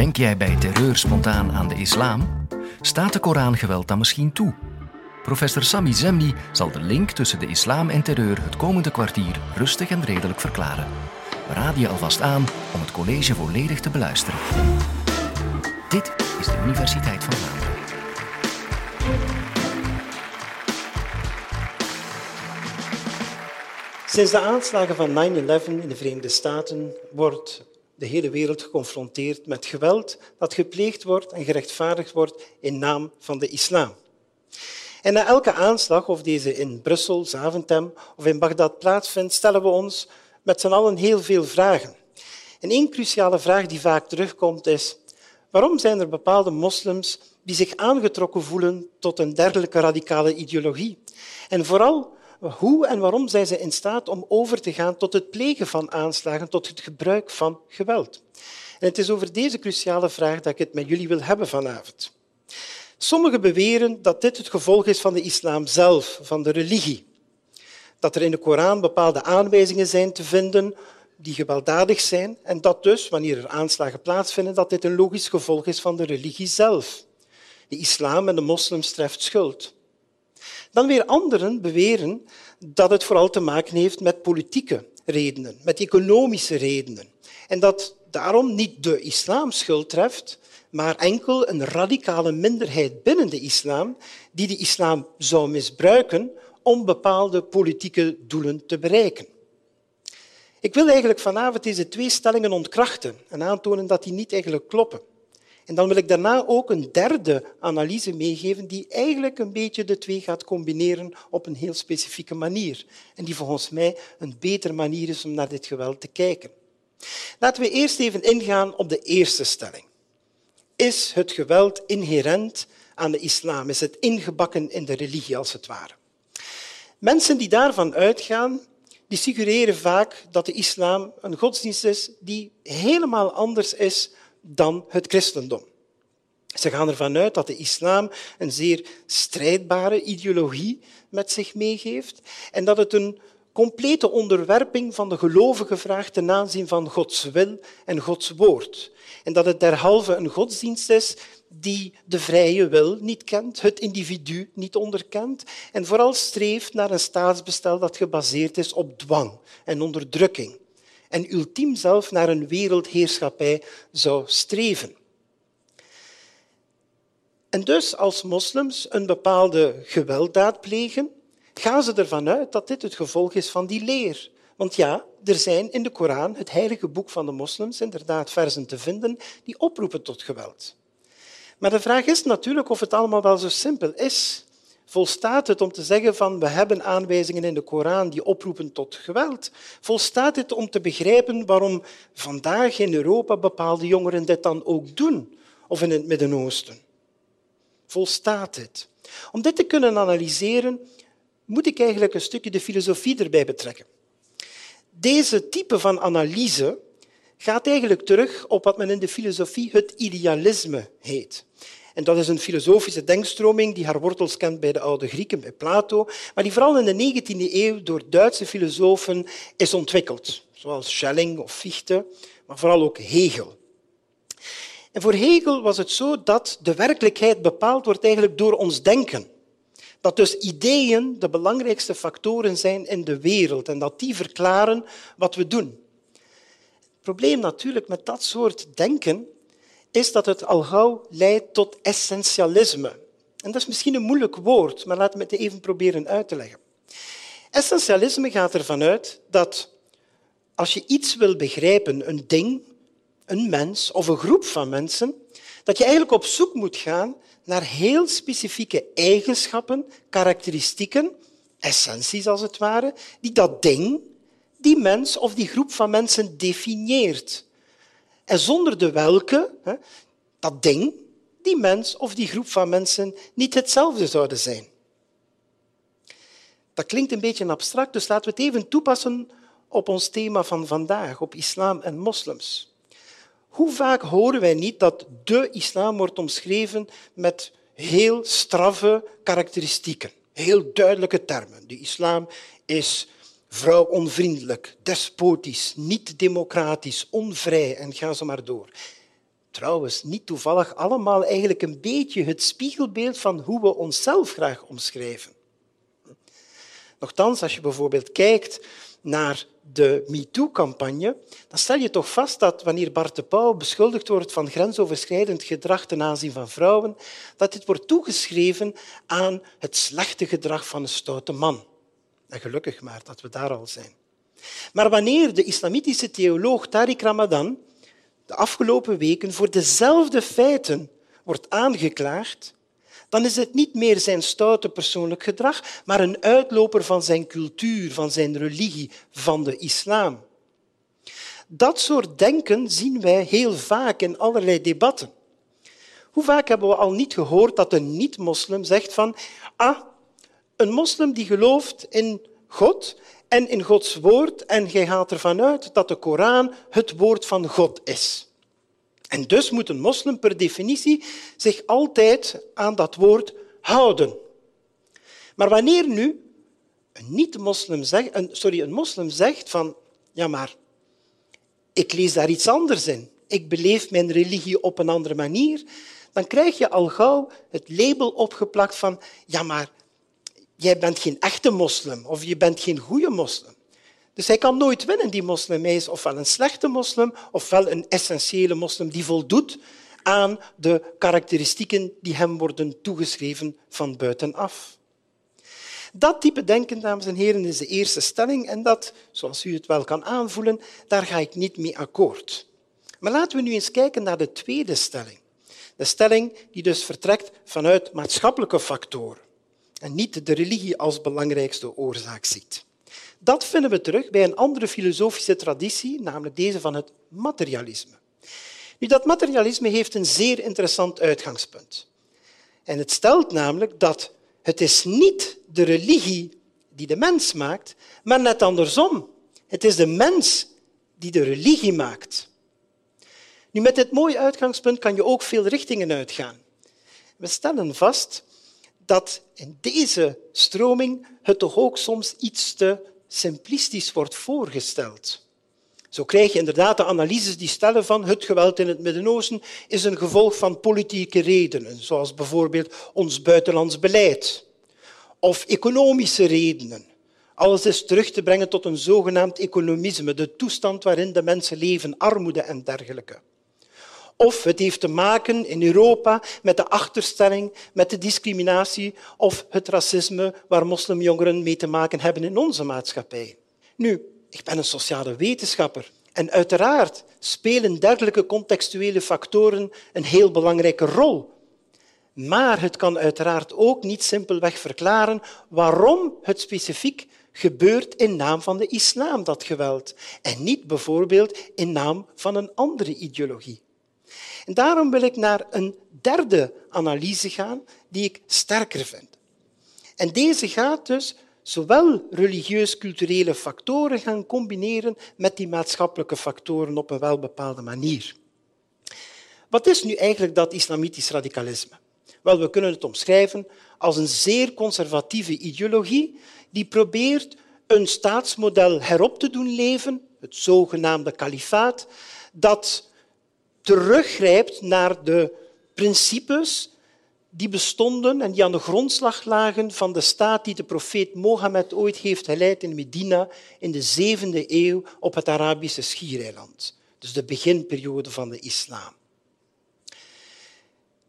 Denk jij bij terreur spontaan aan de islam? Staat de Koran geweld dan misschien toe? Professor Sami Zemni zal de link tussen de islam en terreur het komende kwartier rustig en redelijk verklaren. Raden je alvast aan om het college volledig te beluisteren. Dit is de Universiteit van Vlaanderen. Sinds de aanslagen van 9-11 in de Verenigde Staten wordt de hele wereld geconfronteerd met geweld dat gepleegd wordt en gerechtvaardigd wordt in naam van de islam. En na elke aanslag, of deze in Brussel, Zaventem of in Bagdad plaatsvindt, stellen we ons met z'n allen heel veel vragen. En één cruciale vraag die vaak terugkomt is, waarom zijn er bepaalde moslims die zich aangetrokken voelen tot een dergelijke radicale ideologie? En vooral, hoe en waarom zijn ze in staat om over te gaan tot het plegen van aanslagen, tot het gebruik van geweld? En het is over deze cruciale vraag dat ik het met jullie wil hebben vanavond. Sommigen beweren dat dit het gevolg is van de islam zelf, van de religie. Dat er in de Koran bepaalde aanwijzingen zijn te vinden die gewelddadig zijn en dat dus, wanneer er aanslagen plaatsvinden, dat dit een logisch gevolg is van de religie zelf. De islam en de moslims treft schuld. Dan weer anderen beweren dat het vooral te maken heeft met politieke redenen, met economische redenen. En dat daarom niet de islam schuld treft, maar enkel een radicale minderheid binnen de islam die de islam zou misbruiken om bepaalde politieke doelen te bereiken. Ik wil eigenlijk vanavond deze twee stellingen ontkrachten en aantonen dat die niet eigenlijk kloppen. En dan wil ik daarna ook een derde analyse meegeven die eigenlijk een beetje de twee gaat combineren op een heel specifieke manier. En die volgens mij een betere manier is om naar dit geweld te kijken. Laten we eerst even ingaan op de eerste stelling. Is het geweld inherent aan de islam? Is het ingebakken in de religie, als het ware? Mensen die daarvan uitgaan, die suggereren vaak dat de islam een godsdienst is die helemaal anders is dan het christendom. Ze gaan ervan uit dat de islam een zeer strijdbare ideologie met zich meegeeft en dat het een complete onderwerping van de gelovigen vraagt ten aanzien van Gods wil en Gods woord. En dat het derhalve een godsdienst is die de vrije wil niet kent, het individu niet onderkent en vooral streeft naar een staatsbestel dat gebaseerd is op dwang en onderdrukking en ultiem zelf naar een wereldheerschappij zou streven. En dus als moslims een bepaalde gewelddaad plegen, gaan ze ervan uit dat dit het gevolg is van die leer. Want ja, er zijn in de Koran, het heilige boek van de moslims, inderdaad versen te vinden die oproepen tot geweld. Maar de vraag is natuurlijk of het allemaal wel zo simpel is. Volstaat het om te zeggen van we hebben aanwijzingen in de Koran die oproepen tot geweld? Volstaat het om te begrijpen waarom vandaag in Europa bepaalde jongeren dit dan ook doen? Of in het Midden-Oosten? Volstaat het? Om dit te kunnen analyseren, moet ik eigenlijk een stukje de filosofie erbij betrekken. Deze type van analyse gaat eigenlijk terug op wat men in de filosofie het idealisme heet. En dat is een filosofische denkstroming die haar wortels kent bij de oude Grieken, bij Plato, maar die vooral in de 19e eeuw door Duitse filosofen is ontwikkeld, zoals Schelling of Fichte, maar vooral ook Hegel. En voor Hegel was het zo dat de werkelijkheid bepaald wordt eigenlijk door ons denken. Dat dus ideeën de belangrijkste factoren zijn in de wereld en dat die verklaren wat we doen. Het probleem natuurlijk met dat soort denken is dat het al gauw leidt tot essentialisme. En dat is misschien een moeilijk woord, maar laten we het even proberen uit te leggen. Essentialisme gaat ervan uit dat als je iets wil begrijpen, een ding, een mens of een groep van mensen, dat je eigenlijk op zoek moet gaan naar heel specifieke eigenschappen, karakteristieken, essenties als het ware, die dat ding, die mens of die groep van mensen definieert. En zonder de welke dat ding, die mens of die groep van mensen niet hetzelfde zouden zijn. Dat klinkt een beetje abstract, dus laten we het even toepassen op ons thema van vandaag, op islam en moslims. Hoe vaak horen wij niet dat de islam wordt omschreven met heel straffe karakteristieken, heel duidelijke termen. De islam is vrouwonvriendelijk, despotisch, niet democratisch, onvrij en ga zo maar door. Trouwens, niet toevallig allemaal eigenlijk een beetje het spiegelbeeld van hoe we onszelf graag omschrijven. Nochtans, als je bijvoorbeeld kijkt naar de MeToo-campagne, dan stel je toch vast dat wanneer Bart de Pauw beschuldigd wordt van grensoverschrijdend gedrag ten aanzien van vrouwen, dat dit wordt toegeschreven aan het slechte gedrag van een stoute man. En gelukkig maar dat we daar al zijn. Maar wanneer de islamitische theoloog Tariq Ramadan de afgelopen weken voor dezelfde feiten wordt aangeklaagd, dan is het niet meer zijn stoute persoonlijk gedrag, maar een uitloper van zijn cultuur, van zijn religie, van de islam. Dat soort denken zien wij heel vaak in allerlei debatten. Hoe vaak hebben we al niet gehoord dat een niet-moslim zegt van ah, een moslim die gelooft in God en in Gods woord en jij gaat ervan uit dat de Koran het woord van God is. En dus moet een moslim per definitie zich altijd aan dat woord houden. Maar wanneer nu een niet-moslim zegt, een, sorry, een moslim zegt van ja, maar ik lees daar iets anders in, ik beleef mijn religie op een andere manier, dan krijg je al gauw het label opgeplakt van ja, maar jij bent geen echte moslim of je bent geen goede moslim. Dus hij kan nooit winnen, die moslim. Hij is ofwel een slechte moslim, ofwel een essentiële moslim die voldoet aan de karakteristieken die hem worden toegeschreven van buitenaf. Dat type denken, dames en heren, is de eerste stelling en dat, zoals u het wel kan aanvoelen, daar ga ik niet mee akkoord. Maar laten we nu eens kijken naar de tweede stelling. De stelling die dus vertrekt vanuit maatschappelijke factoren en niet de religie als belangrijkste oorzaak ziet. Dat vinden we terug bij een andere filosofische traditie, namelijk deze van het materialisme. Nu, dat materialisme heeft een zeer interessant uitgangspunt. En het stelt namelijk dat het is niet de religie die de mens maakt, maar net andersom. Het is de mens die de religie maakt. Nu, met dit mooie uitgangspunt kan je ook veel richtingen uitgaan. We stellen vast dat in deze stroming het toch ook soms iets te simplistisch wordt voorgesteld. Zo krijg je inderdaad de analyses die stellen van het geweld in het Midden-Oosten is een gevolg van politieke redenen, zoals bijvoorbeeld ons buitenlands beleid, of economische redenen. Alles is terug te brengen tot een zogenaamd economisme, de toestand waarin de mensen leven, armoede en dergelijke. Of het heeft te maken in Europa met de achterstelling, met de discriminatie of het racisme waar moslimjongeren mee te maken hebben in onze maatschappij. Nu, ik ben een sociale wetenschapper en uiteraard spelen dergelijke contextuele factoren een heel belangrijke rol. Maar het kan uiteraard ook niet simpelweg verklaren waarom het specifiek gebeurt in naam van de islam, dat geweld, en niet bijvoorbeeld in naam van een andere ideologie. En daarom wil ik naar een derde analyse gaan die ik sterker vind. En deze gaat dus zowel religieus-culturele factoren gaan combineren met die maatschappelijke factoren op een welbepaalde manier. Wat is nu eigenlijk dat islamitisch radicalisme? Wel, we kunnen het omschrijven als een zeer conservatieve ideologie die probeert een staatsmodel herop te doen leven, het zogenaamde kalifaat, dat teruggrijpt naar de principes die bestonden en die aan de grondslag lagen van de staat die de profeet Mohammed ooit heeft geleid in Medina in de zevende eeuw op het Arabische schiereiland. Dus de beginperiode van de islam.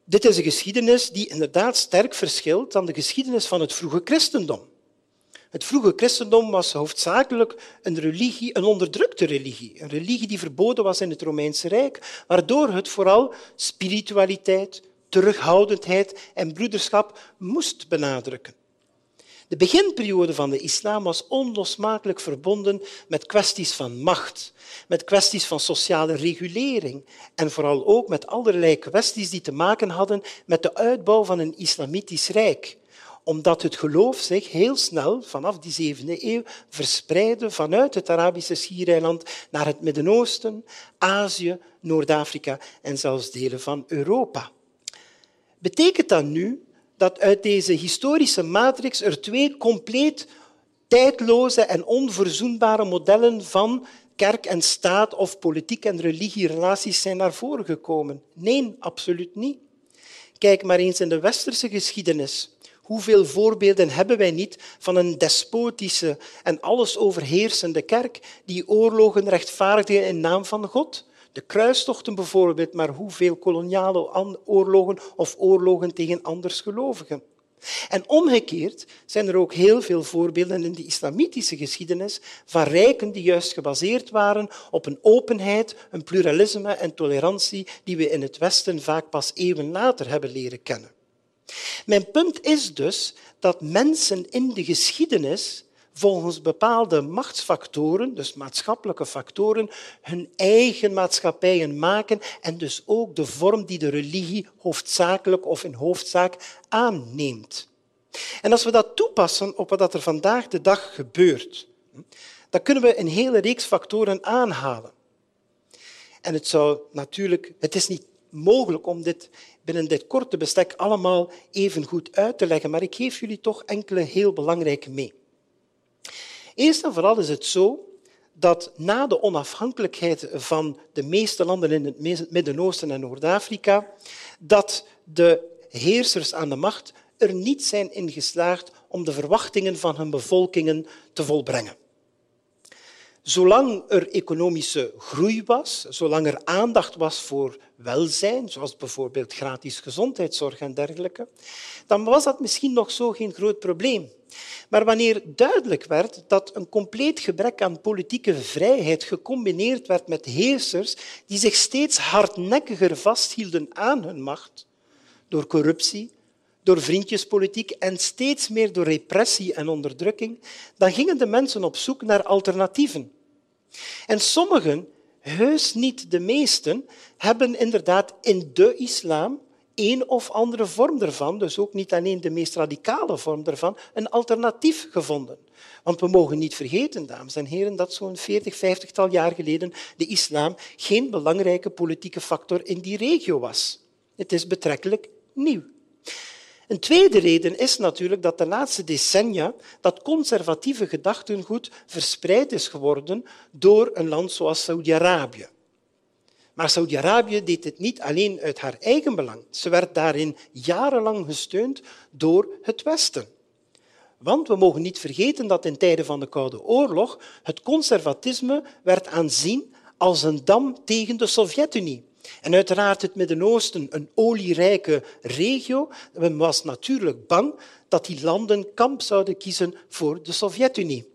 Dit is een geschiedenis die inderdaad sterk verschilt van de geschiedenis van het vroege christendom. Het vroege christendom was hoofdzakelijk een religie, een onderdrukte religie. Een religie die verboden was in het Romeinse Rijk, waardoor het vooral spiritualiteit, terughoudendheid en broederschap moest benadrukken. De beginperiode van de islam was onlosmakelijk verbonden met kwesties van macht, met kwesties van sociale regulering en vooral ook met allerlei kwesties die te maken hadden met de uitbouw van een islamitisch rijk omdat het geloof zich heel snel, vanaf die zevende eeuw, verspreidde vanuit het Arabische schiereiland naar het Midden-Oosten, Azië, Noord-Afrika en zelfs delen van Europa. Betekent dat nu dat uit deze historische matrix er twee compleet tijdloze en onverzoenbare modellen van kerk en staat of politiek en religierelaties zijn naar voren gekomen. Nee, absoluut niet. Kijk maar eens in de westerse geschiedenis. Hoeveel voorbeelden hebben wij niet van een despotische en alles overheersende kerk die oorlogen rechtvaardigde in naam van God? De kruistochten bijvoorbeeld, maar hoeveel koloniale oorlogen of oorlogen tegen andersgelovigen? En omgekeerd zijn er ook heel veel voorbeelden in de islamitische geschiedenis van rijken die juist gebaseerd waren op een openheid, een pluralisme en tolerantie die we in het Westen vaak pas eeuwen later hebben leren kennen. Mijn punt is dus dat mensen in de geschiedenis volgens bepaalde machtsfactoren, dus maatschappelijke factoren, hun eigen maatschappijen maken en dus ook de vorm die de religie hoofdzakelijk of in hoofdzaak aanneemt. En als we dat toepassen op wat er vandaag de dag gebeurt, dan kunnen we een hele reeks factoren aanhalen. En het zou natuurlijk, het is niet mogelijk om dit binnen dit korte bestek allemaal even goed uit te leggen, maar ik geef jullie toch enkele heel belangrijke mee. Eerst en vooral is het zo dat na de onafhankelijkheid van de meeste landen in het Midden-Oosten en Noord-Afrika, dat de heersers aan de macht er niet zijn in geslaagd om de verwachtingen van hun bevolkingen te volbrengen. Zolang er economische groei was, zolang er aandacht was voor welzijn, zoals bijvoorbeeld gratis gezondheidszorg en dergelijke, dan was dat misschien nog zo geen groot probleem. Maar wanneer duidelijk werd dat een compleet gebrek aan politieke vrijheid gecombineerd werd met heersers die zich steeds hardnekkiger vasthielden aan hun macht, door corruptie, door vriendjespolitiek en steeds meer door repressie en onderdrukking, dan gingen de mensen op zoek naar alternatieven. En sommigen, heus niet de meesten, hebben inderdaad in de islam een of andere vorm ervan, dus ook niet alleen de meest radicale vorm ervan, een alternatief gevonden. Want we mogen niet vergeten, dames en heren, dat zo'n 40, 50 jaar geleden de islam geen belangrijke politieke factor in die regio was. Het is betrekkelijk nieuw. Een tweede reden is natuurlijk dat de laatste decennia dat conservatieve gedachtengoed verspreid is geworden door een land zoals Saudi-Arabië. Maar Saudi-Arabië deed het niet alleen uit haar eigen belang. Ze werd daarin jarenlang gesteund door het Westen. Want we mogen niet vergeten dat in tijden van de Koude Oorlog het conservatisme werd aanzien als een dam tegen de Sovjet-Unie. En uiteraard het Midden-Oosten, een olierijke regio, men was natuurlijk bang dat die landen kamp zouden kiezen voor de Sovjet-Unie.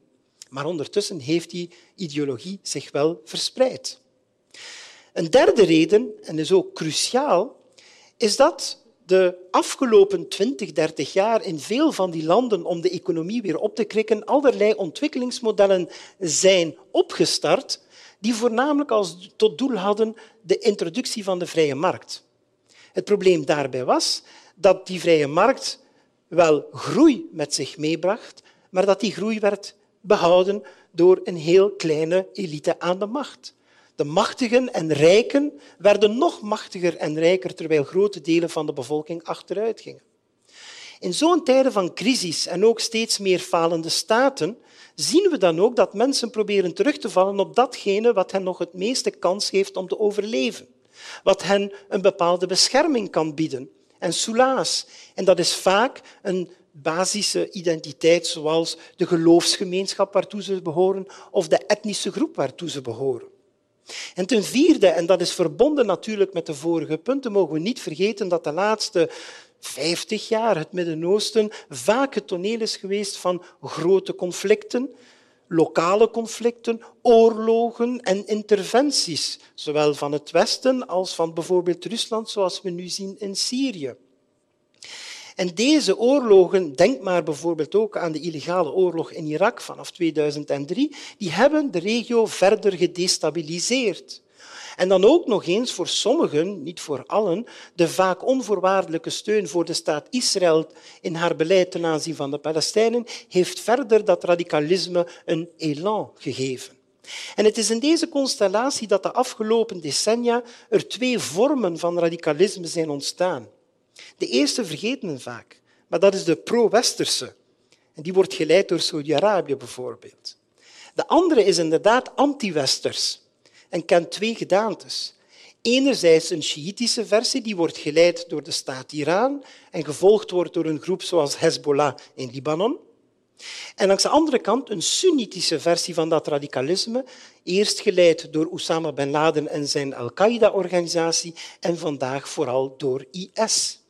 Maar ondertussen heeft die ideologie zich wel verspreid. Een derde reden, en is ook cruciaal, is dat de afgelopen 20, 30 jaar in veel van die landen om de economie weer op te krikken allerlei ontwikkelingsmodellen zijn opgestart die voornamelijk als tot doel hadden de introductie van de vrije markt. Het probleem daarbij was dat die vrije markt wel groei met zich meebracht, maar dat die groei werd behouden door een heel kleine elite aan de macht. De machtigen en rijken werden nog machtiger en rijker, terwijl grote delen van de bevolking achteruit gingen. In zo'n tijden van crisis en ook steeds meer falende staten zien we dan ook dat mensen proberen terug te vallen op datgene wat hen nog het meeste kans geeft om te overleven, wat hen een bepaalde bescherming kan bieden en soelaas. En dat is vaak een basische identiteit, zoals de geloofsgemeenschap waartoe ze behoren of de etnische groep waartoe ze behoren. En ten vierde, en dat is verbonden natuurlijk met de vorige punten, mogen we niet vergeten dat de laatste 50 jaar het Midden-Oosten vaak het toneel is geweest van grote conflicten, lokale conflicten, oorlogen en interventies, zowel van het Westen als van bijvoorbeeld Rusland, zoals we nu zien in Syrië. En deze oorlogen, denk maar bijvoorbeeld ook aan de illegale oorlog in Irak vanaf 2003, die hebben de regio verder gedestabiliseerd. En dan ook nog eens voor sommigen, niet voor allen, de vaak onvoorwaardelijke steun voor de staat Israël in haar beleid ten aanzien van de Palestijnen heeft verder dat radicalisme een elan gegeven. En het is in deze constellatie dat de afgelopen decennia er twee vormen van radicalisme zijn ontstaan. De eerste vergeten we vaak, maar dat is de pro-westerse. En die wordt geleid door Saudi-Arabië bijvoorbeeld. De andere is inderdaad anti-westers en kent twee gedaantes. Enerzijds een Sjiitische versie, die wordt geleid door de staat Iran en gevolgd wordt door een groep zoals Hezbollah in Libanon. En langs de andere kant een Sunnitische versie van dat radicalisme, eerst geleid door Osama bin Laden en zijn Al-Qaeda-organisatie en vandaag vooral door IS.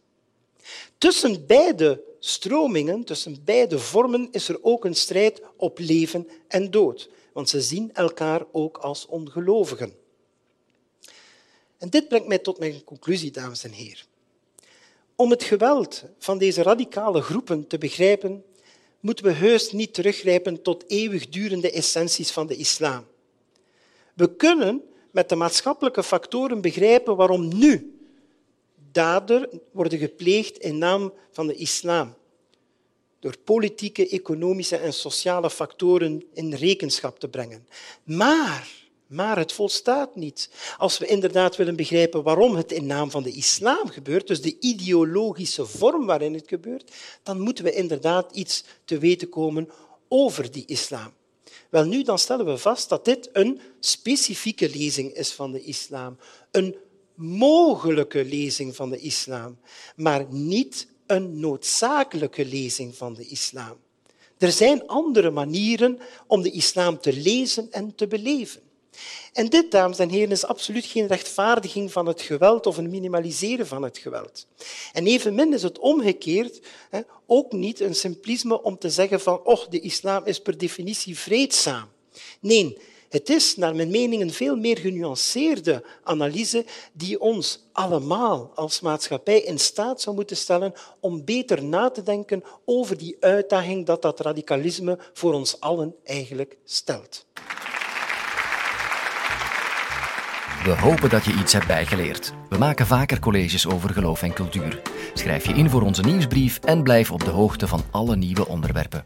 Tussen beide stromingen, tussen beide vormen, is er ook een strijd op leven en dood, want ze zien elkaar ook als ongelovigen. En dit brengt mij tot mijn conclusie, dames en heren. Om het geweld van deze radicale groepen te begrijpen, moeten we heus niet teruggrijpen tot eeuwigdurende essenties van de islam. We kunnen met de maatschappelijke factoren begrijpen waarom nu daden worden gepleegd in naam van de islam. Door politieke, economische en sociale factoren in rekenschap te brengen. Maar maar het volstaat niet. Als we inderdaad willen begrijpen waarom het in naam van de islam gebeurt, dus de ideologische vorm waarin het gebeurt, dan moeten we inderdaad iets te weten komen over die islam. Wel nu, dan stellen we vast dat dit een specifieke lezing is van de islam. Een mogelijke lezing van de islam, maar niet een noodzakelijke lezing van de islam. Er zijn andere manieren om de islam te lezen en te beleven. En dit, dames en heren, is absoluut geen rechtvaardiging van het geweld of een minimaliseren van het geweld. En evenmin is het omgekeerd hè, ook niet een simplisme om te zeggen van oh, de islam is per definitie vreedzaam. Nee, het is naar mijn mening een veel meer genuanceerde analyse die ons allemaal als maatschappij in staat zou moeten stellen om beter na te denken over die uitdaging dat dat radicalisme voor ons allen eigenlijk stelt. We hopen dat je iets hebt bijgeleerd. We maken vaker colleges over geloof en cultuur. Schrijf je in voor onze nieuwsbrief en blijf op de hoogte van alle nieuwe onderwerpen.